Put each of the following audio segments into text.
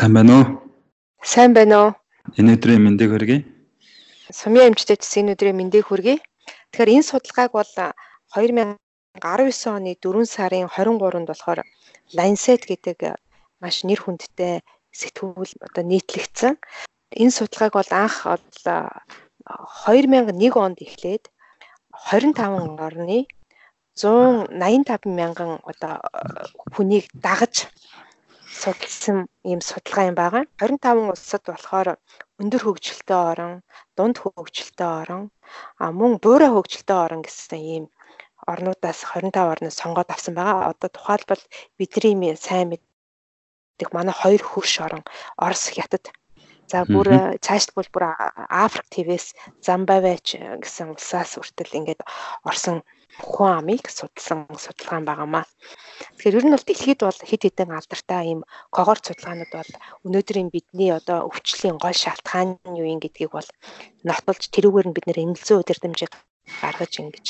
Сайн байна уу? Сайн байна уу? Энэ өдрийн мэндийг хүргэе. Сумья эмчтэй цэс энэ өдрийн мэндийг хүргэе. Тэгэхээр энэ судалгааг бол 2019 оны 4 сарын 23-нд болохоор Lancet гэдэг маш нэр хүндтэй сэтгүүл одоо нийтлэгдсэн. Энэ судалгааг бол анх 2001 онд эхлээд 25 орны 185 мянган одоо хүнийг дагаж судалсан ийм судалгаа юм байгаа. 25 улсад болохоор өндөр хөгжилтэй орон, дунд хөгжилтэй орон, а мөн буурай хөгжилтэй орон гэсэн ийм орнуудаас 25 орноос сонгоод авсан байгаа. Одоо тухайлбал бидний сайн мэддэг манай хоёр хөрш орон Орос хятад За бүр цаашд бол бүр Африк твээс Замбавеч гэсэн улсаас хүртэл ингээд орсон хүн амыг судалсан судалгаа байгаамаа. Тэгэхээр ер нь бол дэлхийд бол хэд хэдэн алдартай ийм когорт судалгаанууд бол өнөөдрийн бидний одоо өвчлөлийн гол шалтгаан нь юу юм гэдгийг бол нотолж тэрүүгээр нь бид нэр эмгэлзэн удирдамжийг гаргаж ингэж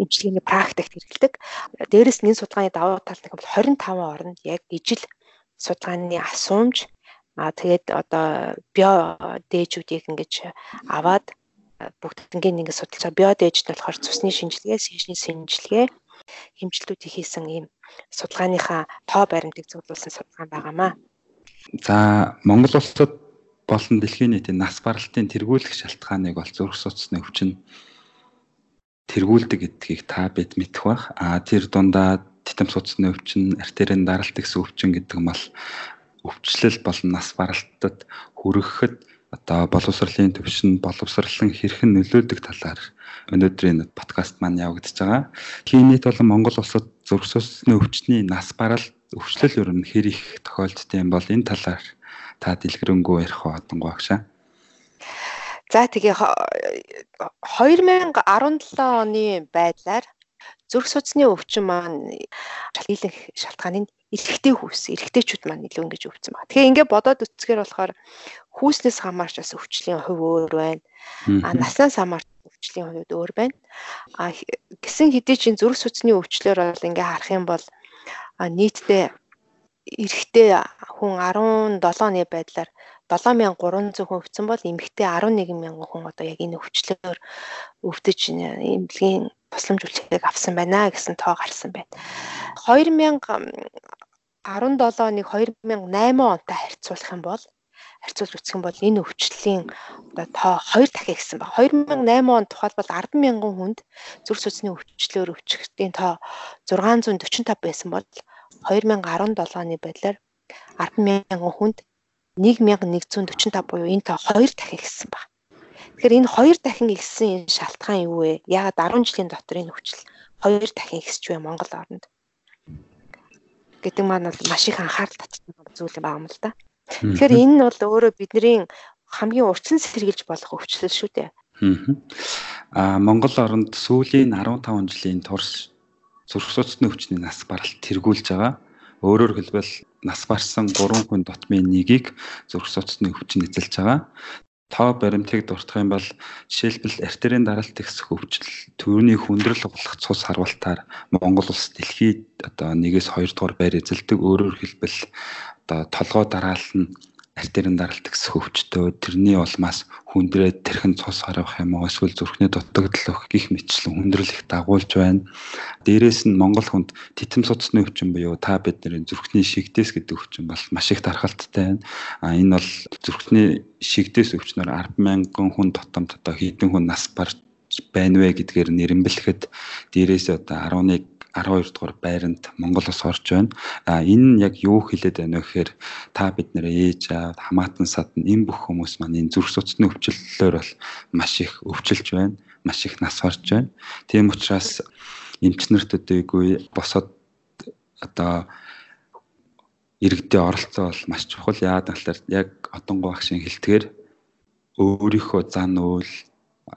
эмчилгээний практикт хэрэглэдэг. Дээрээс нь энэ судалгааны давуу тал нь бол 25 орнд яг ижил судалгааны асуумж аа тэгээд одоо био дээжүүдийг ингэж аваад бүгднийг ингэ судалж байгаа. Био дээжд нь болохоор цусны шинжилгээ, сэжний шинжилгээ, хэмжилтүүдийг хийсэн ийм судалгааныхаа тоо баримтыг зөвлөсөн судалгаа байгаамаа. За Монгол улсад болон дэлхийн нийтийн нас баралтын тэргүүлэх шалтгааныг бол зурх судасны өвчин тэргүүлдэг гэдгийг та бид мэдэх бах. А тэр дундаа титэм судасны өвчин, артерийн даралт гэсэн өвчин гэдэг нь бол өвчлөл болон нас баралтад хүрэхэд одоо боловсролын төвшин боловсрлон хэрхэн нөлөөлдөг талаар өнөөдрийн подкаст маань явагдаж байгаа.Хийн нийт болон Монгол улсад зүрх судасны өвчний нас барал өвчлөл ер нь хэр их тохиолддог юм бол энэ талаар та дэлгэрэнгүй ярих одонгоо агшаа. За тэгээ 2017 оны байдлаар зүрх судасны өвчин маань шалгийлэх шалтгааны эрэгтэй хүүс, эрэгтэйчүүд маань илүү ингэж өвцөн байна. Тэгэхээр ингээд бодоод үцсгээр болохоор хүүснээс хамаарч бас өвчлийн хувь өөр байна. А наснаас хамаарч өвчлийн хувьд өөр байна. А гисэн хэдий чинь зүрх судасны өвчлөөр бол ингээ харах юм бол нийтдээ эрэгтэй хүн 17-ны байдлаар 7300 хүн өвцөн бол эмэгтэй 11000 хүн одоо яг энэ өвчлөөр өвдөж эмнэлгийн тусламж үйлчилгээг авсан байна гэсэн тоо гарсан байна. 2000 17-ыг 2008 онтой харьцуулах юм бол харьцуулж үзэх юм бол энэ өвчлөлийн одоо тоо хоёр дахин ихсэн баг. 2008 он тухайлбал 10 мянган хүнд зүрх судасны өвчлөөр өвчтөний тоо 645 байсан бол 2017-ны байдлаар 10 мянган хүнд 1145 буюу энэ тоо хоёр дахин ихсэн баг. Тэгэхээр энэ хоёр дахин ихсэн энэ шалтгаан юу вэ? Яагаад 10 жилийн дотор энэ өвчлөл хоёр дахин ихсэж байна Монгол орнд? Гэдэг маань бол маш их анхаарал татсан зүйл юм л да. Тэгэхээр энэ нь бол өөрөө бидний хамгийн урьдчилан сэргийлж болох өвчлөл шүү дээ. Аа Монгол оронд сүүлийн 15 жилийн турш зүрх судасны өвчний нас баралт тэргүүлж байгаа. Өөрөөр хэлбэл нас барсан 3 хүн дотмын нэгийг зүрх судасны өвчин эзэлж байгаа. Тоо баримтыг дуртах юм бол жишээлбэл артерийн даралт ихсэх өвчл төрөний хүндрэл болох цус харвалтаар Монгол улс дэлхийд одоо нэгээс 2 дугаар байр эзэлдэг. Өөрөөр хэлбэл одоо толгой дараалал нь артерийн даралт гэсэн хөвчтөө тэрний улмаас хүндрээд тэрхэн цус гарах юм уу эсвэл зүрхний дутагдал өгөх гих мэтчлэн хүндрэл их дагуулж байна. Дээрээс нь Монгол хүнд титэм судасны өвчин буюу та бидний зүрхний шигдээс гэдэг өвчин бол маш их дархалттай байна. А энэ бол зүрхний шигдээс өвчнөр 100000 хүн тотомд одоо хэдэн хүн нас барж байна вэ гэдгээр нэрэмбэлэхэд дээрээс одоо 11 12 дугаар байранд Монгол ус орж байна. А энэ нь яг юу хэлээд байна вэ гэхээр та бид нэр ээж аав хамаатан сад энэ бүх хүмүүс маань энэ зүрх судасны өвчлөлөөр бол маш их өвчлж байна. Маш их нас орж байна. Тийм учраас эмчнэрт өдөөгүй босоод одоо иргэдээ оролцоо бол маш чухал. Яагаад гэвэл яг одонгоо багшийн хэлтгэр өөрийнхөө зан үйл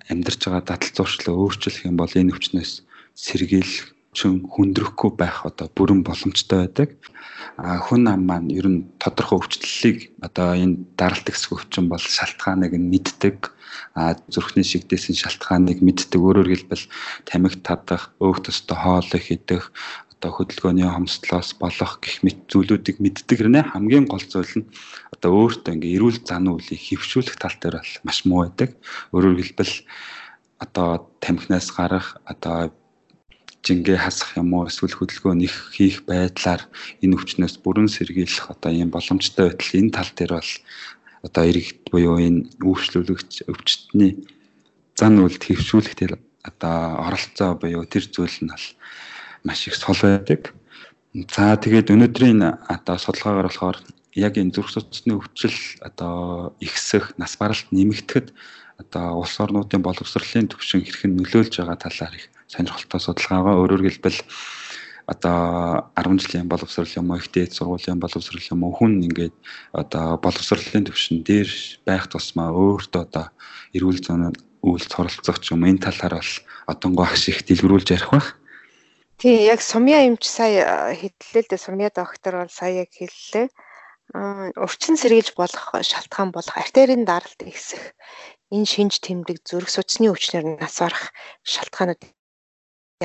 амьдарч байгаа дадал зуршлаа өөрчлөх юм бол энэ өвчнөөс сэргийлэх чин хүндрэхгүй байх одоо бүрэн боломжтой байдаг. А хүн ам маань ер нь тодорхой өвчлөлийг одоо энэ даралт хэсэг өвчин бол шалтгааныг нь мэддэг. А зүрхний шигдээсэн шалтгааныг мэддэг. Өөрөөр хэлбэл тамхи татах, өөх төстэй хоол идэх, одоо хөдөлгөөний хомсдлоос болох гих мэт зүйлүүдийг мэддэг хэрнээ хамгийн гол зүйл нь одоо өөртөө ингээ эрүүл зан үйлийг хөвшүүлэх тал дээр бол маш муу байдаг. Өөрөөр хэлбэл одоо тамхинаас гарах одоо жингээ хасах юм уу эсвэл хөдөлгөөн их хийх байдлаар энэ өвчнөөс бүрэн сэргийлэх одоо ийм боломжтой байтал энэ тал дээр бол одоо иргэд буюу энэ үйлчлүүлэгч өвчтний зан үйлд хөвшүүлэх тэр одоо оролцоо буюу тэр зүйл нь бол маш их сул байдаг. За тэгээд өнөөдрийн одоо судалгаагаар болохоор яг энэ зүрх судасны өвчл одоо ихсэх, нас баралт нэмэгдэхэд одоо улс орнуудын боловсролын төвшин хэрхэн нөлөөлж байгаа талаар их сонирхолтой судалгаагаа өөрөөр хэлбэл одоо 10 жилийн боловсрол юм уу ихтэй сургуулийн боловсрол юм уу хүн ингээд одоо боловсролын төвшин дээр байх тусмаа өөртөө одоо эрүүл зүйн үйлс оролцох юм энэ талаар бол одонгоо ах шиг дэлгэрүүлж ярих бах. Тий, яг сумья эмч сая хэдлээ л дээ сумья доктор бол сая яг хэллээ. Урчин сэргийлж болох шалтгаан болох артерийн даралт ихсэх энэ шинж тэмдэг зүрх судасны өвчнөр нас барах шалтгаанууд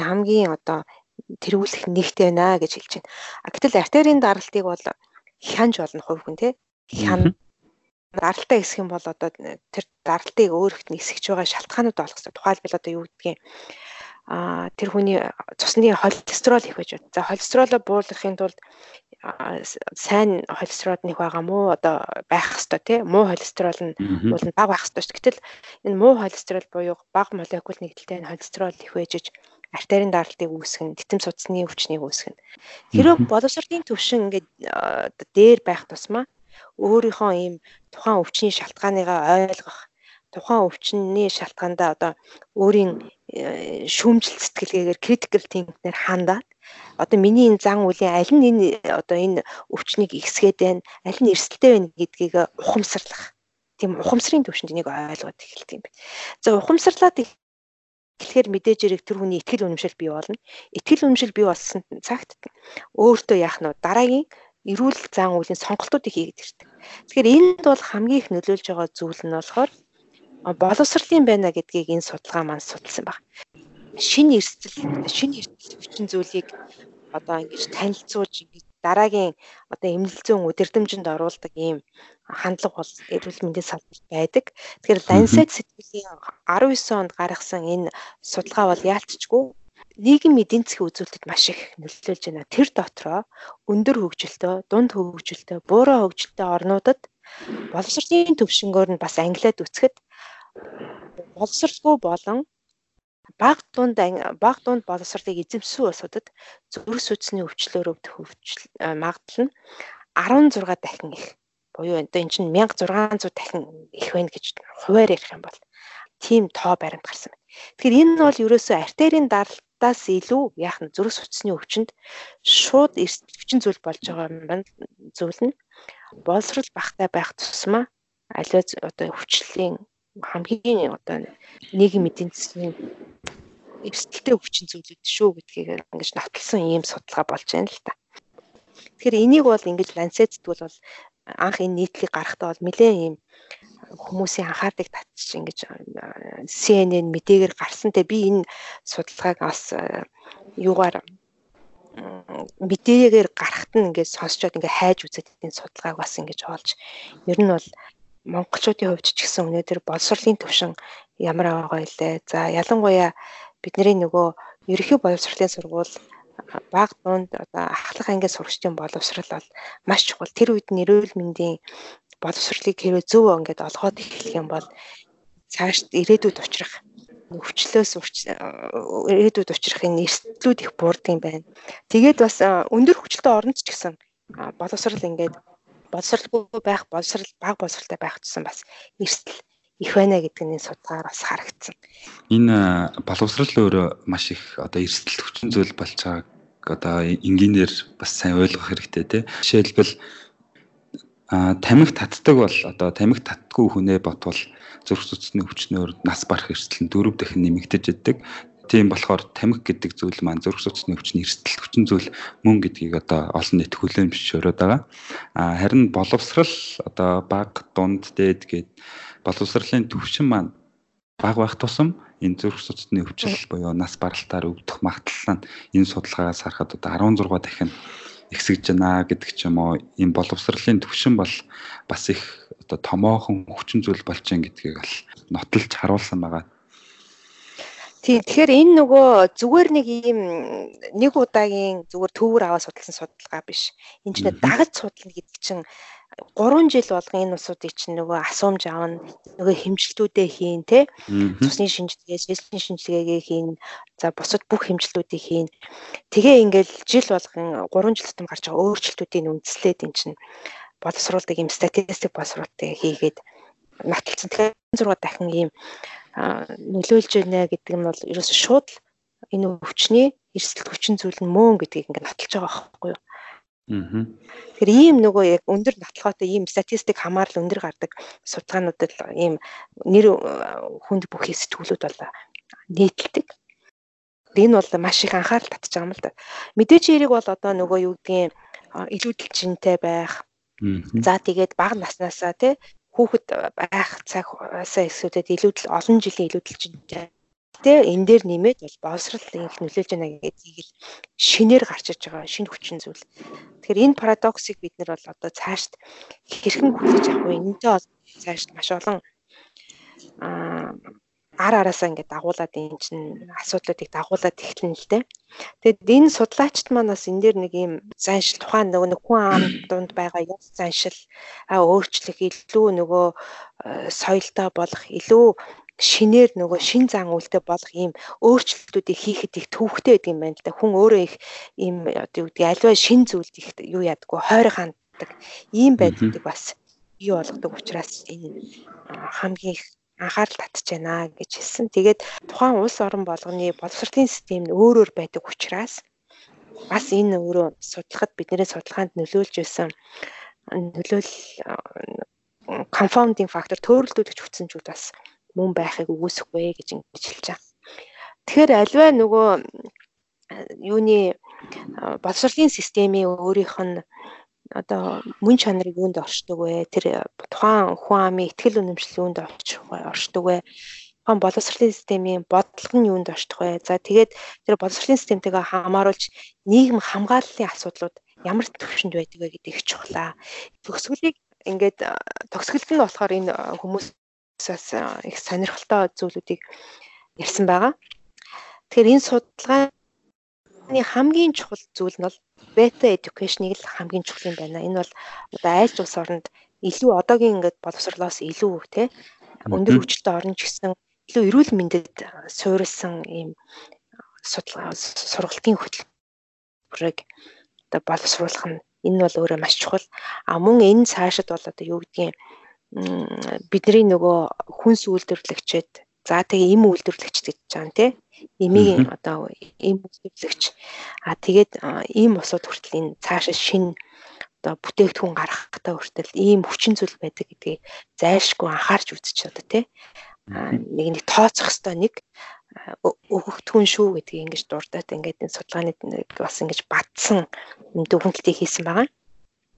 хамгийн одоо тэргүүлэх нэгтэй байна гэж хэлж байна. А гэтэл артерийн даралтыг бол хянж болно хувь хүн тий. Хян даралтай хэсэх юм бол одоо тэр даралтыг өөрөхт нисгэж байгаа шалтгаанууд олох хэрэгтэй. Тухайлбал одоо юу гэдгийг а тэр хүний цусны холестерол их байж байна. За холестеролоо бууруулахын тулд сайн холестерол нэг байгаа мó одоо байх хэвээр тий муу холестерол нь бол бага байх хэвээр шүү. Гэтэл энэ муу холестерол буюу бага молекул нэгдэлтэй холестерол их байжж артерийн даралтыг үүсгэн, титэм судасны өвчнийг үүсгэн. Хэрэв боловсролын төвшин ингээд дээр байх тусмаа өөрийнхөө ийм тухайн өвчний шалтгааныгаа ойлгох тухайн өвчний шалтгаандаа одоо өөрийн э, шүүмжил сэтгэлгээгээр critical thinking-нээр хандаад одоо миний энэ зан үлийн аль нь энэ одоо энэ өвчнийг ихсгээд байна, аль нь эрсдэлтэй байна гэдгийг ухамсарлах. Тийм ухамсарын төвшөнд энийг ойлгоод эхэлдэг юм байна. За ухамсарлаад эхлэхээр мэдээж хэрэг тэр хүний ихтгэл үнэмшил бий болно. Ихтгэл үнэмшил бий болсон цагт өөртөө яах нь дараагийн эрүүл зан үйлийн сонголтуудыг хийгээд ирдэг. Тэгэхээр энд бол хамгийн их нөлөөлж байгаа зүйл нь болохоор боловсролын байна гэдгийг энэ судалгаа маань судалсан баг. Шинэ эрсдэл, шинэ эрсдэл хүчин зүйлийг одоо ингэж танилцуулж ингэж дараагийн одоо эмнэлэг зүүн өдөрдөмжөнд оруулдаг ийм хандлага бол эрүүл мэндийн салбарт байдаг. Тэгэхээр Lancet сэтгэлийн 19 онд гаргасан энэ судалгаа бол яалтчгүй нийгэм эдийн засгийн үзүүлэлтэд маш их нөлөөлж байна. Тэр дотроо өндөр хөгжилтэй, дунд хөгжилтэй, буурай хөгжилтэй орнуудад боловсролын төвшнгөөр нь бас англиад үцхэд боловсралгүй болон баг дунд баг дунд боловсролыг эзэмссэн улсуудад зүрх судасны өвчлөөр өвдөх өвчл магадлал нь 16 дахин их буюу одоо эн чинь 1600 дахин их байна гэж хуваар ярих юм бол тийм тоо баримт гарсан байна. Тэгэхээр энэ бол ерөөсөө артерийн даралтаас илүү яах нь зүрх судасны өвчнөд шууд өвчин зүйл болж байгаа юм байна. Зүйл нь боловсрал багтай байх тусмаа аливаа одоо өвчлөлийн хамгийн одоо нийгэм эдийн засгийн эрсдэлтэй өвчин зүйлүүд шүү гэдгийг ингэж нотолсон ийм судалгаа болж байна л та. Тэгэхээр энийг бол ингэж тэгвэл бол анх энэ нийтлийг гаргахтаа бол нэлээд ийм хүмүүсийн анхаардыг татчих ингэж CNN мэдээгээр гарсан. Тэгээ би энэ судалгааг бас юугаар мэдээгээр гарахт нь ингээд сонсчод ингээд хайж үзээд энэ судалгааг бас ингэж олж ер нь бол монголчуудын хувьд ч гэсэн өнөөдөр боловсролын төвшин ямар байгаа илээ. За ялангуяа бидний нөгөө ерөнхий боловсролын сургууль баг дунд одоо ахлах ангид сурагчдын боловсрал бол маш чухал. Тэр үед нь эрүүл мэндийн боловсролыг хэрвээ зөв ингээд олгоод эхлэх юм бол цааш ирээдүйд учрах өвчлөөс ирээдүйд учрах энэ эрсдлүүд их буурдаг юм байна. Тэгээд бас өндөр хүчлтэй оронд ч гэсэн боловсрал ингээд боловсралгүй байх боловсрал баг боловсралтай байх гэсэн бас эрсдэл их байна гэдэг нь судалгаар бас харагдсан. Энэ боловсрал өөрөө маш их одоо эрсдэл хүчин зүйл болж байгааг одоо энгийнээр бас сайн ойлгох хэрэгтэй тий. Жишээлбэл тамхи татдаг бол одоо тамхи татдаггүй хүнээ ботвол зүрх судасны хүчнөөр нас барах эрсдэл нь дөрөв дахин нэмэгдэж иддэг. Тийм болохоор тамхи гэдэг зүйл маань зүрх судасны өвчний эрсдэл хүчин зүйл мөн гэдгийг одоо олон нийт хүлээн зөвшөөрöd байгаа. А харин боловсрал одоо баг дунд дээд гээд боловсролын төвшин маань баг байх тусам энэ зүрх судасны өвчл буюу нас баралтаар өвдөх магадлал нь энэ судалгаагаас харахад одоо 16 дахин ихсэж байна гэдэг ч юм уу ийм боловсролын төвшин бол бас их одоо томоохон хүчин зүйл болж гин гэдгийг бол нотолж харуулсан байгаа. Тийм тэгэхээр энэ нөгөө зүгээр нэг ийм нэг удаагийн зүгээр төвөр аваад судалсан судалгаа биш. Энэ чинь дагаж судална гэдэг чинь 3 жил болгон энэ усуудыг чинь нөгөө асуумж аавна нөгөө хэмжилтүүдээ хийн тэ цусны шинжилгээ, жилийн шинжилгээгээ хийн за бусад бүх хэмжилтүүдийг хийн. Тэгээ ингээл жил болгон 3 жил тутам гарч байгаа өөрчлөлтүүдийг үндэслээд эн чинь боловсруулдаг юм статистик боловсруулалтыг хийгээд нотолцсон. Тэгэхээр 6 дахин ийм нөлөөлж байна гэдэг нь бол ерөөсө шууд энэ өвчний эрсдэл хүчин зүйл нь мөн гэдгийг ингээд нотолж байгаа байхгүй юу Тэгэхээр ийм нөгөө яг өндөр нотлохоотой ийм статистик хамаарал өндөр гардаг судалгаануудад ийм нэр хүнд бүхий сэтгүүлүүд бол нийтэлдэг. Энэ бол маш их анхаарал байгаа юм л да. Мэдээч эрэг бол одоо нөгөө юу гэдгийг илүү дэлжинтэй байх. За тэгээд бага наснаасаа тий хүүхэд байх цагаасаа эсвэл илүү олон жилийн илүү дэлжинтэй Гэтэ энэ дээр нэмээд бол боловсрал их нөлөөлж байна гэдгийг л шинээр гарч иж байгаа шинэ хүчин зүйл. Тэгэхээр энэ парадоксыг бид нар бол одоо цаашд хэрхэн хүлээж авах вэ? Энэтэй бол цаашд маш олон аа ар араасаа ингээд дагуулад энэ чинь асуудлуудыг дагуулад эхэлнэ л дээ. Тэгэд энэ судлаачд маань бас энэ дээр нэг юм заншил тухайн нөгөө нэг хүн ам дунд байгаа юм заншил а өөрчлөх илүү нөгөө соёлтой болох илүү шинээр нөгөө шин зан үйлдэл болох ийм өөрчлөлтүүдийг хийхэд их төвхтэй гэдэг юм байна л да. Хүн өөрөө их ийм одоо юу гэдэг альва шин зүйлд их юу ядггүй хойр ханддаг ийм байдлыг бас бий болгодог учраас энэ хамгийн их анхаарал татж байна гэж хэлсэн. Тэгээд тухайн улс орон болгоны боловсролын систем нь өөр өөр байдаг учраас бас энэ өөрөө судлахад бидний судалгаанд нөлөөлж байсан нөлөөл confounding factor төөрөлдүүлэгч хүчин зүйл бас мөн байхыг үгүйсэхгүй гэж ингэж хэлж байгаа. Тэгэхээр альва нөгөө юуны боловсролын системийн өөрийнх нь одоо мөн чанарыг юунд оршдог вэ? Тэр тухайн хүн амын ихтгэл үнэмшил юунд оршдог вэ? тухайн боловсролын системийн бодлого нь юунд оршдог вэ? За тэгээд тэр боловсролын системтэйгээ хамааруулж нийгэм хамгааллын асуудлууд ямар төвшөнд байдаг вэ гэдэг их чухлаа. Төгсгөлийг ингээд төгсгөлд нь болохоор энэ хүмүүс бас их сонирхолтой зүйлүүдийг ярьсан байгаа. Тэгэхээр энэ судалгааны хамгийн чухал зүйл нь бол beta education-ыг л хамгийн чухал юм байна. Энэ бол одоо айлч улс оронд илүү одоогийн ингээд боловсрлоос илүү те өндөр хүчтэй орно ч гэсэн илүү эрүүл мэндэд суурилсан ийм судалгаа сургалтын хөтөлбөрийг одоо боловсруулах нь энэ бол өөрөө маш чухал. А мөн энэ цаашид бол одоо юу гэдгийг бидний нөгөө хүнс үйлдвэрлэгчэд за тэгээ им үйлдвэрлэгч гэж байгаа тийм имийн одоо им үйлдвэрлэгч. А тэгээд ийм усууд хүртэл энэ цаашаа шин одоо бүтээгдэхүүн гаргахтаа хүртэл ийм хүчин зүйл байдаг гэдгийг зайлшгүй анхаарч үзэж одоо тийм нэг нэг тооцох хэвээр нэг өгөгдхүүн шүү гэдгийг ингэж дурдаад ингээд энэ судалгааны бас ингэж батсан дүгнэлтийг хийсэн байгаа.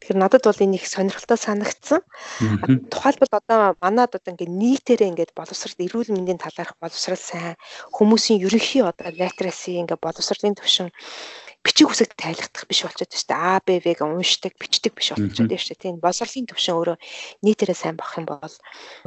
Тэгэхээр надад бол энэ их сонирхолтой санагдсан. Тухайлбал одоо манад одоо ингээд нийтээрээ ингээд боловсрал эрүүл мэндийн талаарх боловсрал сайн хүмүүсийн ерөнхий одоо литераси ингээд боловсролын төвшин бичиг үсэг тайлхдах биш болчиход байна шүү дээ. А, Б, В-г уншдаг, бичдэг биш болчиход байна шүү дээ. Тийм боловсролын төвшин өөрөө нийтээрээ сайн болох юм бол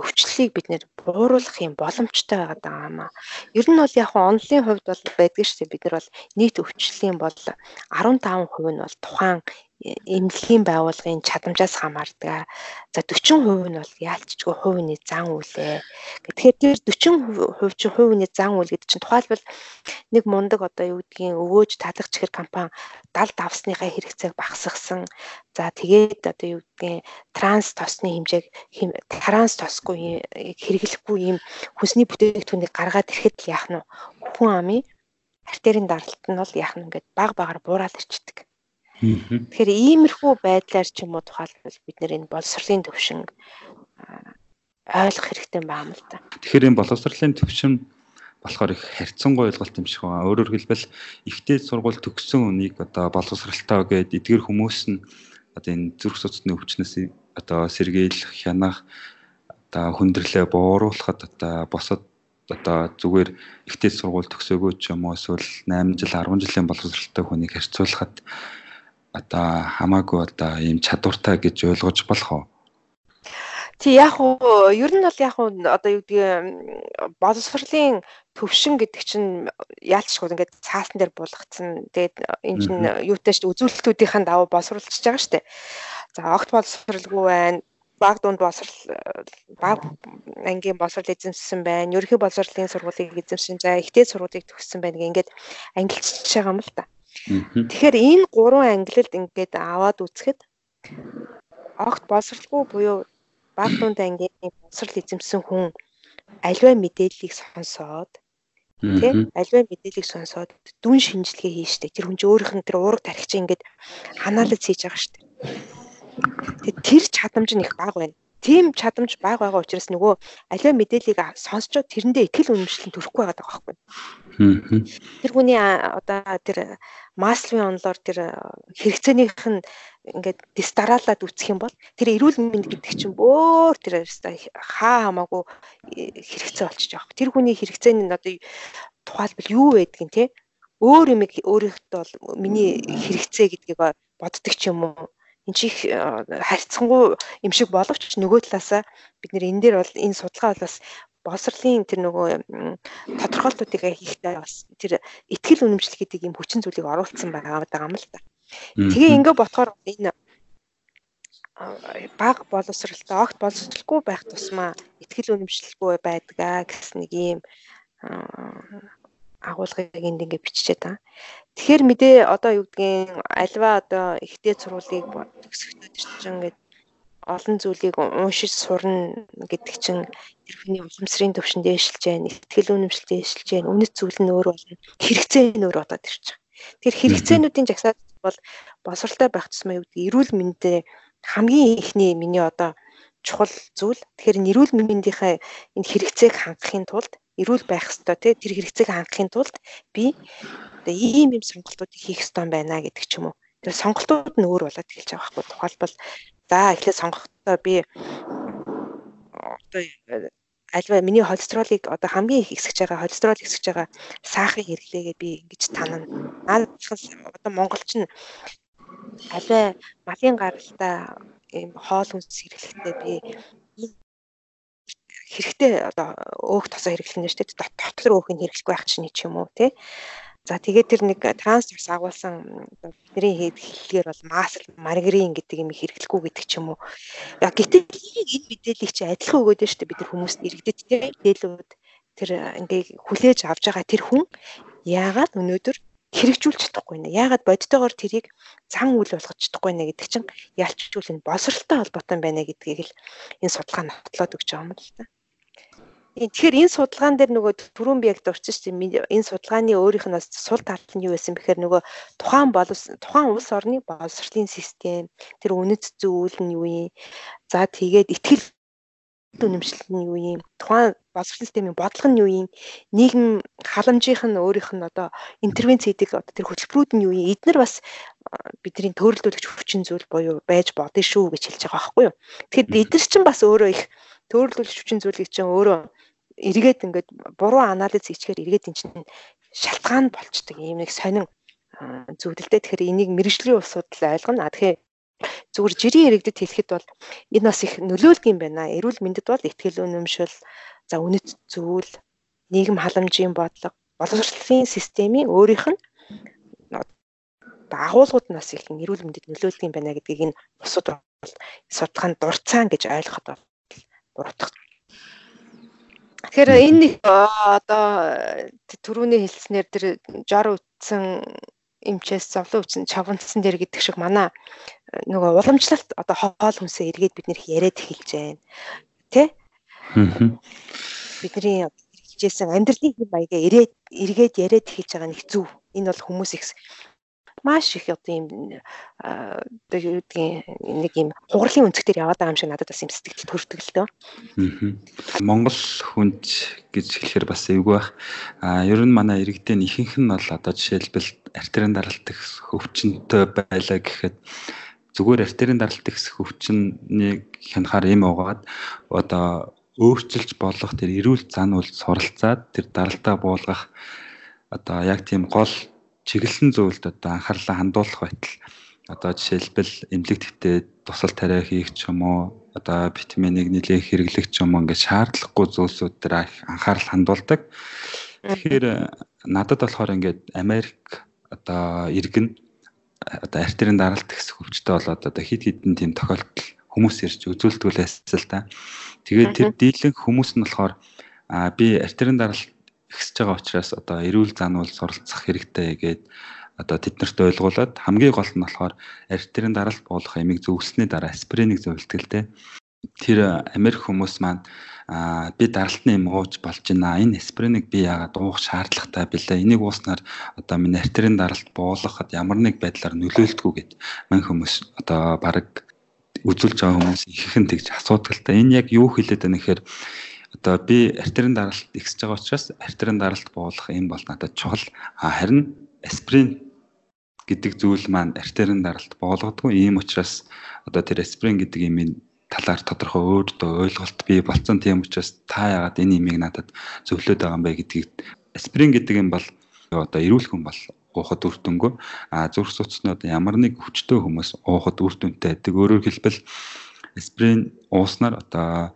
өвчлөлийг бид нэр бууруулах юм боломжтой байгаад байгаа юм аа. Ер нь бол яг онлын хувьд бол байдаг шүү дээ. Бид нар бол нийт өвчлөлийн бол 15% нь бол тухайн эмнэлгийн байгууллагын чадамжаас хамаардаг. За 40% нь бол яалтчгүй хувийн зан үйлээ. Тэгэхээр тэр 40% чинь хувийн зан үйл гэдэг чинь тухайлбал нэг мундаг одоо юу гэдгийг өвөөж талах чихэр компани 70 давсныхаа хэрэгцээг багасгасан. За тэгээд одоо юу гэдгийг транс тосны хэмжээг транс тосгүй хэрэглэхгүй ийм хүнсний бүтээгдэхүүнийг гаргаад ирэхэд яах нь хүн амын артерийн даралт нь бол яах нь ингээд баг багаар буураад ирчдэг. Тэгэхээр иймэрхүү байдлаар ч юм уу тухайлбал бид нэр энэ боловсролын төвшин ойлгох хэрэгтэй байна л да. Тэгэхээр энэ боловсролын төвшин болохоор их харьцангуй ойлголт юм шиг байна. Өөрөөр хэлбэл ихтэй сургууль төгссөн үнийг одоо боловсралтай гээд эдгэр хүмүүс нь одоо энэ зүрх судасны өвчнөөс одоо сэргийлэх, хянах, одоо хүндрэлээ бууруулахад одоо босод одоо зүгээр ихтэй сургууль төгсөөгөө ч юм уу эсвэл 8 жил 10 жилийн боловсролтой хүнийг харьцуулахад одоо хамаагүй одоо ийм чадвартай гэж ойлгож болох уу? Тий яг уу ер нь бол яг уу одоо юу гэдэг боловсролын төвшин гэдэг чинь яалчгүй ингээд цаасан дээр буулгацсан. Тэгээд энэ чинь юутай ч үзүүлэлтүүдийн даваа боловсруулж байгаа шүү дээ. За огт боловсралгүй байна баг дунд боловсрал баг ангийн боловсрал эзэмшсэн байна. Ерөнхий боловсролын сургуулийг эзэмшсэн. За ихтэй сургуулийг төгссөн байна гэх ингээд ангилчж байгаа юм л та. Тэгэхээр энэ гурван ангилалд ингээд аваад үзэхэд огт боловсралгүй буюу баг дунд ангийн боловсрал эзэмсэн хүн аливаа мэдээллийг сонсоод тий аливаа мэдээллийг сонсоод дүн шинжилгээ хийжтэй. Тэр хүн чинь өөрийнх нь тэр уурга тархич ингээд анализ хийж байгаа дээ. Тэр чадамж нь их бага байна. Тийм чадамж бага байгаа учраас нөгөө аливаа мэдээллийг сонсчод тэрэндээ ихтгэл үнэмшлэн төрөхгүй байгаа байхгүй. Тэр хүний одоо тэр маслын онлоор тэр хэрэгцээнийх нь ингээд дистараалаад үсэх юм бол тэр эрүүл мэнд гэдэг чинь бөөр тэр хаа хамаагүй э, хэрэгцээ болчих жоох. Тэр хүний хэрэгцээ нь одоо тухайлбал юу байдгийг те өөр юм өөрийнхөө бол миний хэрэгцээ гэдгийг боддог ч юм уу эн чих харьцангуй юм шиг боловч нөгөө талаасаа бид нэр энэ дээр бол энэ судалгаа бол бас боловсролын тэр нөгөө тодорхойлтуудыг хийхдээ бас тэр ихтгэл үнэмшил гэдэг юм хүчин зүйлийг оруулсан байгаа юм л та. Тэгээ ингээ ботхоор энэ баг боловсралтай огт боловсралгүй байх тусмаа ихтгэл үнэмшилгүй байдгаа гэсэн нэг юм агуулгыг энд ингээ биччихээд байгаа. Тэгэхээр мэдээ одоо юу гэдгийг альва одоо ихтэй сургуулийг төгсөхдөө тэр чинь ингээд олон зүйлийг уншиж сурна гэдэг чинь тэр хүний уламжлалын төвшин дээшилж байна, ихтгэл үнэмшил дээшилж байна, үнэт зүйл нь өөр болно, хэрэгцээ нь өөр болоод ирж байгаа. Тэр хэрэгцээнүүдийн жагсаалт бол босралтай байх тусмаа юу гэдэг эрүүл мэндэ хамгийн ихний миний одоо чухал зүйл. Тэгэхээр эрүүл мэндийнхээ энэ хэрэгцээг хангахын тулд эрүүл байх ёстой тий тэр хэрэгцээг хангахын тулд би ийм ийм сонголтуудыг хийх ёстой юм байна гэдэг ч юм уу. Тэр сонголтууд нь өөр болоод эхэлж байгаа байхгүй. Тухайлбал за эхлээд сонгохдоо би одоо альва миний холестеролыг одоо хамгийн их эсгэж байгаа холестерол эсгэж байгаа саахыг хэрэглээгээ би ингэж танана. Наад одоо монголч нь альва малын гаралтай ийм хоол хүнс хэрэглэхдээ би хэрэгтэй одоо өөх тосоо хэрэглэх нь шүү дээ. Дотор өөхийг хэрэглэхгүй байх чинь ч юм уу тий. За тэгээд тэр нэг транс ус агуулсан бидний хэллэгээр бол масл маргарин гэдэг юм хэрэглэхгүй гэдэг ч юм уу. Яг гэтэл энэ мэдээллийг чи адилхан өгөөд шүү дээ бид нар хүмүүст иргэдэд тий мэдээлүүд тэр ингээ хүлээж авч байгаа тэр хүн яагаад өнөөдөр хэрэгжүүлж чадахгүй нэ. Яагаад бодтойгоор тэрийг зан үйл болгож чадахгүй нэ гэдэг чинь ялчжүүл энэ босралтай холбоотой байна гэдгийг л энэ судалгаа нотлоод өгч байгаа юм л та. Тэгэхээр энэ судалгаан дээр нөгөө түрүүн би яг дурчиж тийм энэ судалгааны өөрийнх нь сул тал нь юу байсан бэхээр нөгөө тухайн боловс тухайн улс орны боловсролын систем тэр үнэт зүйл нь юу юм? За тэгээд ихтгэл үнэмшил нь юу юм? Тухайн боловсролын системийн бодлого нь юу юм? Нийгэм халамжийнх нь өөрийнх нь одоо интервенц хийдэг одоо тэр хөтөлбөрүүд нь юу юм? Эдгээр бас бидний төрөлдүүлэгч хүчин зүйл буюу байж бодно шүү гэж хэлж байгаа байхгүй юу? Тэгэхээр эдгээр чинь бас өөрөө их төрөлдүүлэгч хүчин зүйлийг чинь өөрөө эргээд ингээд буруу анализ хийчихээр эргээд эн чинь шалтгаан болчдөг юм нэг сонин зүйлдээ тэгэхээр энийг мэрэгжлийн улсууд л ойлгоно. Тэгэхээр зүгээр жирийн иргэдэд хэлэхэд бол энэ бас их нөлөөлдөг юм байна. Эрүүл мэндэд бол ихтгэл үнэмшил, за үнэт зүйл, нийгэм халамжийн бодлого, боловсролын системийн өөрийнх нь агуулгууд нас их эрүүл мэндэд нөлөөлдөг юм байна гэдгийг энэ бол судалгаанд дурцаан гэж ойлгоход бол буруудах Тэгэхээр энэ одоо түрүүний хэлснээр тэр жор үтсэн эмчээс зовлон үтсэн чавнцсан дээр гэдэг шиг манай нөгөө уламжлалт одоо хоол хүнсээ эргээд бид нэр яриад эхэлж байна. Тэ? Бидний хичээсэн амьдралын хэм маягаа ирээд эргээд яриад эхэлж байгаа нэг зүв. Энэ бол хүмүүс их маш их одоо юм гэдгийг нэг юм хугарлын өнцгтэр яваад байгаа юм шиг надад бас юм сэтгэл төрдөг л дөө. Монгол хүнд гэж хэлэхээр бас эвгүй байх. А ер нь манай иргэдийн ихэнх нь бол одоо жишээлбэл артерийн даралт их хөвчөнтэй байлаа гэхэд зүгээр артерийн даралт их хөвчнийг хянахаар юм угаад одоо өөрчилж болох тэр эрүүл зан үйл суралцаад тэр даралтаа буулгах одоо яг тийм гол чиглэсэн зүйлд одоо анхаарлаа хандуулах байтал одоо жишээлбэл эмнэлэгтээ тусал тариа хийх ч юм уу одоо витаминыг нэлээх хэрэглэх ч юм уу ингээд шаардлагагүй зүйлсүүд дээр анхаарал хандуулдаг. Тэгэхээр надад болохоор ингээд Америк одоо иргэн одоо артерийн даралт гэсэн хөвчтэй болоод одоо хид хідэн тийм тохиолдол хүмүүс ирж үзүүлдгүүлээс л та. Тэгээд тэр дийлэнх хүмүүс нь болохоор а би артерийн даралт ихсэж байгаа учраас одоо эрүүл зануул суралцах хэрэгтэй гэдэг одоо тэднэрт ойлгуулад хамгийн гол нь болохоор артерийн даралт буулах ямиг зөвлөсний дараа аспириныг дээ. Тэр Америк хүмүүс маань а би даралтны юм ууж болж байна. Энэ аспириныг би яагаад уух шаардлагатай бэлээ. Энийг ууснаар одоо миний артерийн даралт буулгахад ямар нэг байдлаар нөлөөлдгүү гэд мань хүмүүс одоо баг үзүүлж байгаа хүмүүс ихэнх тэгж асуудаг л та. Энэ яг юу хэлээд байна гэхээр одоо би артерийн даралт ихсэж байгаа учраас артерийн даралт буулгах юм бол надад чухал. А харин аспирин гэдэг зүйл маань артерийн даралт боолгодгүй. Ийм учраас одоо тэр аспирин гэдэг имийн талаар тодорхой өөртөө ойлголт бий болсон. Тийм учраас та яагаад энэ имийг надад зөвлөд байгаа юм бэ гэдгийг аспирин гэдэг юм бол одоо эрүүл хүн бол уухад үр дүнгүй а зүрх судасны одоо ямар нэг хүчтэй хүмүүс уухад үр дүнтэй байдаг. Өөрөөр хэлбэл аспирин ууснаар одоо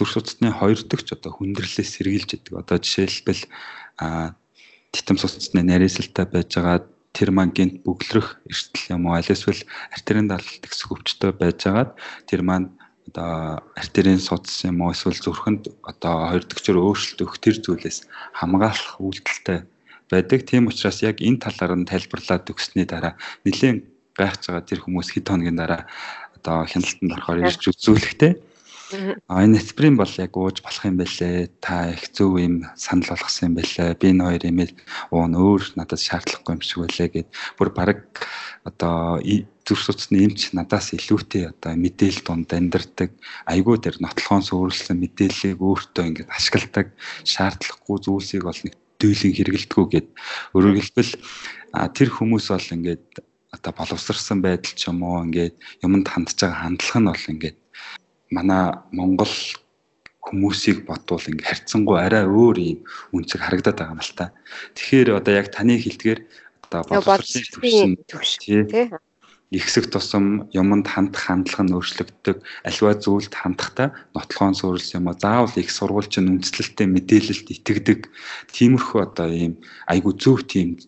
зүрх судасны хоёр дахь одоо хүндрэлээс сэргийлж идэг. Одоо жишээлбэл титэм судасны нарийсалтай байж байгаа тэр маань гинт бөглөрөх эрсдэл юм уу аль эсвэл артерийн далалт гэсэн өвчтөй байжгаад тэр маань одоо артерийн судас юм уу эсвэл зүрхэнд одоо хоёр дэгчээр өөрчлөлт өгөх тэр зүйлээс хамгаалах үйлдэлтэй байдаг. Тийм учраас яг энэ талаар нь тайлбарлаад өгсөний дараа нэлээд гайхаж байгаа тэр хүмүүс хэд хоногийн дараа одоо хяналтанд орохоор ирж үзүүлэхтэй А энэ аспирин бол яг ууж болох юм байлээ. Та их зөв юм санал болгосон юм байлээ. Би энэ хоёр имэйл уун өөр надад шаардлагагүй юм шиг байлээ гэд бүр баг одоо зүрх судасны эмч надаас илүүтэй одоо мэдээлэл донд амьдардаг. Айгүй тэр нотлохоон суурилсан мэдээллийг өөртөө ингээд ашигладаг. Шаардлагагүй зүйлсийг бол нэг дүүлэн хэрэгэлдэггүй гэд. Өөрөөр хэлбэл тэр хүмүүс бол ингээд одоо боловсрсан байдал ч юм уу ингээд юмд хандж байгаа хандлага нь бол ингээд манай Монгол хүмүүсийг бодвол ингээ харьцангуй арай өөр юм үнцэг харагдаад байгаа юм л та. Тэгэхээр одоо яг таны хэлдгээр одоо боловсролын төвшин тий ихсэх тусам юмд хандах хандлага нь өөрчлөгддөг альва зүйлд хандахтаа нотлохоон суурилсан юм а заавал их сургуульчин үндэслэлтэй мэдээлэлд итгэдэг. Тиймэрхүү одоо ийм айгу зөв тийм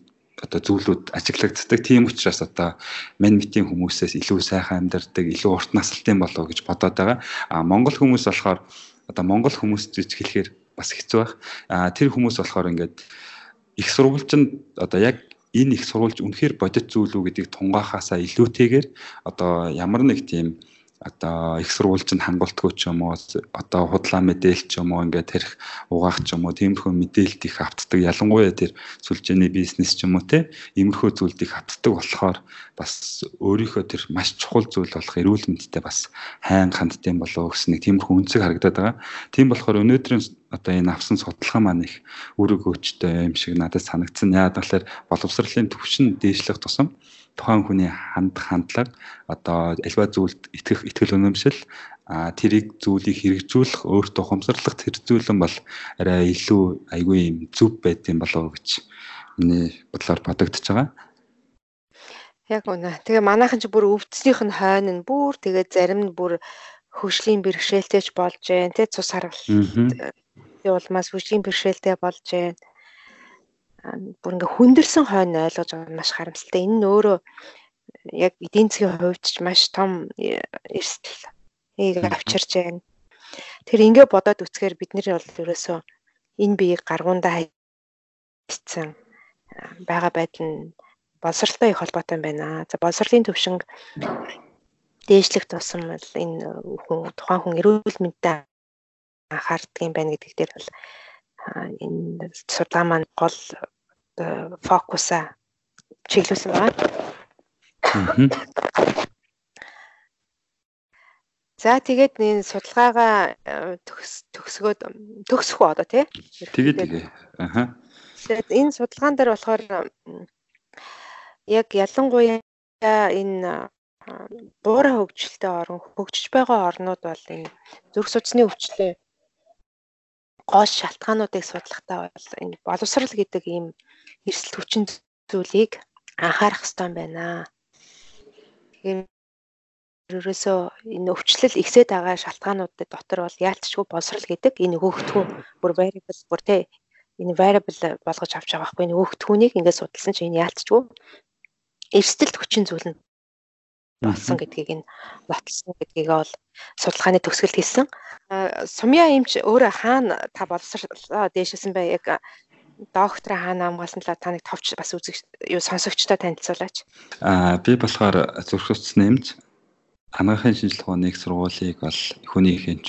одоо зүйлүүд ажиглагддаг. Тийм учраас одоо мань митийн хүмүүсээс илүү сайхан амьдардаг, илүү урт насалтай болов гэж бодоод байгаа. А Монгол хүмүүс болохоор одоо Монгол хүмүүс гэж хэлэхээр бас хэцүү байх. А тэр хүмүүс болохоор ингээд их сургуульчинд одоо яг энэ их сургуульч үнэхээр бодит зүйл үү гэдгийг тунгаахаасаа илүүтэйгээр одоо ямар нэг тийм одоо их сургуульч нь хангалтгүй ч юм уу одоо худлаа мэдээлэл ч юм уу ингээд тэрх угаах ч юм уу тиймэрхүү мэдээлэлт их автдаг ялангуяа тэр сүлжээний бизнес ч юм уу те иймэрхүү зүйлд их автдаг болохоор бас өөрийнхөө тэр маш чухал зүйл болох эрүүл мэндтэй бас хайн хандтын болов гэсэн нэг тиймэрхүү үнцэг харагдаад байгаа. Тийм болохоор өнөөдрийн одоо энэ авсан судалгаа маань их үүрэг өгчтэй юм шиг надад санагдсан. Яагаад гэвэл боловсролын төвшин дээшлэх тусам тухайн хүний хандах хандлага одоо альва зүйлд итгэх итгэл үнэмшил а тэрийг зүйлийг хэрэгжүүлэх өөртөө хумсралах тэр зүйлэн бол арай илүү айгүй юм зүв байт юм болов гэж миний бодлоор бодогдож байгаа. Яг үнэ. Тэгээ манайхан ч бүр өвдснийх нь хойно нь бүр тэгээ зарим нь бүр хөгжлийн бэрхшээлтэй ч болж जैन тэ цус харгалт явуулмаас хөгжлийн бэрхшээлтэй болж जैन бүр ингээ хүндэрсэн хойно ойлгож байгаа нь маш харамсалтай. Энэ нь өөрөө яг эдийн засгийн хувьд ч маш том э, эрсдэл ийг авчирч байна. Тэр ингээ бодоод үцхээр бид нэр бол ерөөсөө энэ биеийг гаргуундаа хайцсан байгаа байдал нь боловсралтай их холбоотой байна. За боловсролын төвшинг дээшлэх тусам бол энэ хүн тухайн хүн эрүүл мэндэд анхаардаг юм байна гэдэг дээр бол энэ судалгаа маань гол фокусаа чиглүүлсэн байгаа. За тэгээд энэ судалгаагаа төгсгөөд төгсөх үү одоо тий? Тэгээд тэгээ. Аха. Тэгээд энэ судалгаан дээр болохоор яг ялангуяа энэ буурай хөгжилтэй орн хөгжиж байгаа орнууд бол энэ зүрх судасны өвчлөө гол шалтгаануудыг судлахдаа бол энэ боловсрал гэдэг ийм эрсдэл хүчин зүйлийг анхаарах хэрэгтэй байна. Ерөөсөө энэ өвчлөл ихсээд байгаа шалтгаануудын дотор бол яалтчгүй боловсрал гэдэг энэ өгөгдхүү бүр variable бүр тэ энэ variable болгож авч байгаа байхгүй энэ өгөгдхүүнийг ингээд судалсан чинь энэ яалтчгүй эрсдэлт хүчин зүйл нь болсон гэдгийг энэ баталсан гэдгийг бол судалгааны төгсгөлд хэлсэн. Сумья эмч өөрөө хаана та боловсролоо дээшсэн бай яг доктор хаана хамгаалсан талаар та нэг товч бас үзэг юу сонсогчтой танилцуулаач. Аа би болохоор зүрх судас нэмж анагаахын шинжилгээ ухааны сургуулийг бол хүний их эмч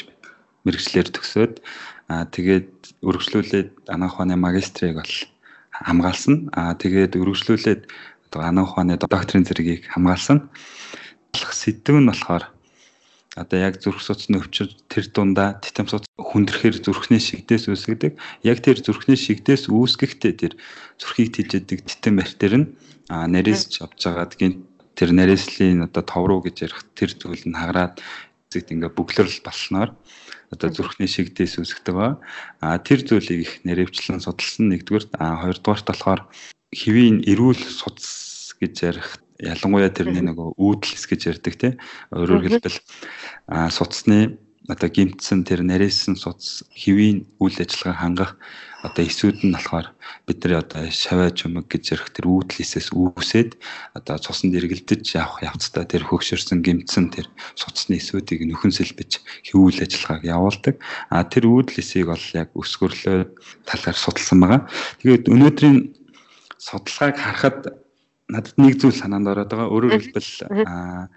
мэрэгчлэр төгсөөд аа тэгээд үргэлжлүүлээд анагаах ухааны магистрийг бол хамгаалсан. Аа тэгээд үргэлжлүүлээд одоо анагаах ухааны докторийн зэргийг хамгаалсан сэдв нь болохоор одоо яг зүрх судасны өвчир тэр дундаа титам судас хүндрэхээр зүрхний шигдээс үүсгдэг. Яг тэр зүрхний шигдээс үүсгэхдээ тэр зүрхийг тижээдэг титам бартер нь нарийсч авч байгаад гин тэр нарийслын одоо тов руу гэж ярих тэр зүйл нь хагараад зэгт ингээ бүглэрл болсноор одоо зүрхний шигдээс үүсгдэг ба. А тэр зүйлийг их нэрвчлэн судалсан нэгдүгээр а хоёрдугаарт болохоор хэвийн эрүүл судас гэж ярих ялангуяа тэрний нөгөө үүдлэс гэж ярьдаг тийм өөрөөр хэлбэл суцсны одоо гимтсэн тэр нарийнсан суц хэвийн үйл ажиллагаа хангах одоо эсүүд нь болохоор бид нар одоо шаваа чумэг гэж ярих тэр үүдлээсээс үүсээд одоо цуснд эргэлдэж явах явцдаа тэр хөгшөрсөн гимтсэн тэр суцсны эсүүдийг нөхөн сэлбэж хэвүүл ажиллагааг явуулдаг. А тэр үүдлээсийг бол яг өсгөрлөө талаар судалсан байгаа. Тэгээд өнөөдрийн судалгааг харахад надад нэг зүйл санаанд ороод байгаа. Өөрөөр хэлбэл аа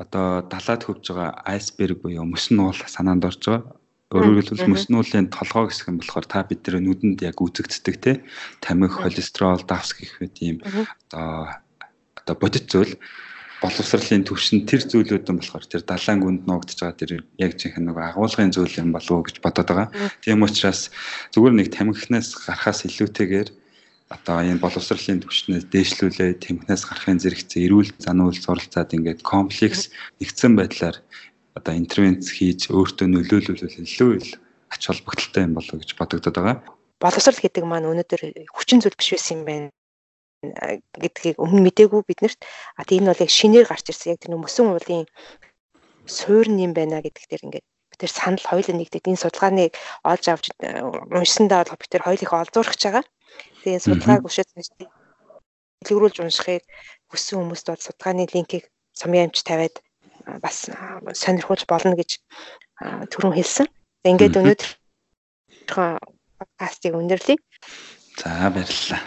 одоо далаад хөвж байгаа айсберг буюу мөсөн нуул санаанд орж байгаа. Өөрөөр хэлбэл мөсөн нуулын толгой хэсэг нь болохоор та бидний нүдэнд яг үзэгддэг те. Тамхи, холестерол, давс гэх мэт ийм одоо одоо бодит зүйл. Боловсролын төвшин тэр зүйлүүд нь болохоор тэр далайн гүнд нуугдж байгаа тэр яг жинхэнэ нэг агуулгын зүйл юм болов уу гэж бодоод байгаа. Тийм учраас зүгээр нэг тамхинаас гарахаас илүүтэйгээр одоо энэ боловсролын түвшнээс дээшлүүлээ тэмхнээс гарахын зэрэгцээ эрүүл зануул суралцаад ингээд комплекс нэгдсэн байдлаар одоо интервенц хийж өөртөө нөлөөлөл илүү ил ач холбогдолтой юм болов гэж бодогдод байгаа. Боловсрол гэдэг маань өнөөдөр хүчин зүйл биш байсан юм байна гэдгийг өмнө мдээгүй биднэрт а тийм нь бол яг шинээр гарч ирсэн яг тэр мөсөн уулын суурь юм байна гэдэг дээр ингээд тэр санал хоёул нэгдээд энэ судалгааныг олж авч уншсандаа бол бид тэр хоёулыг олзуурах байгаа. Тэгээ судалгааг өшөөд дэлгэрүүлж уншихыг хүссэн хүмүүст бол судалгааны линкийг сумын амч тавиад бас сонирхуулж болно гэж түрүүн хэлсэн. Ингээд өнөөдөр подкастыг өндөрлөе. За баярлалаа.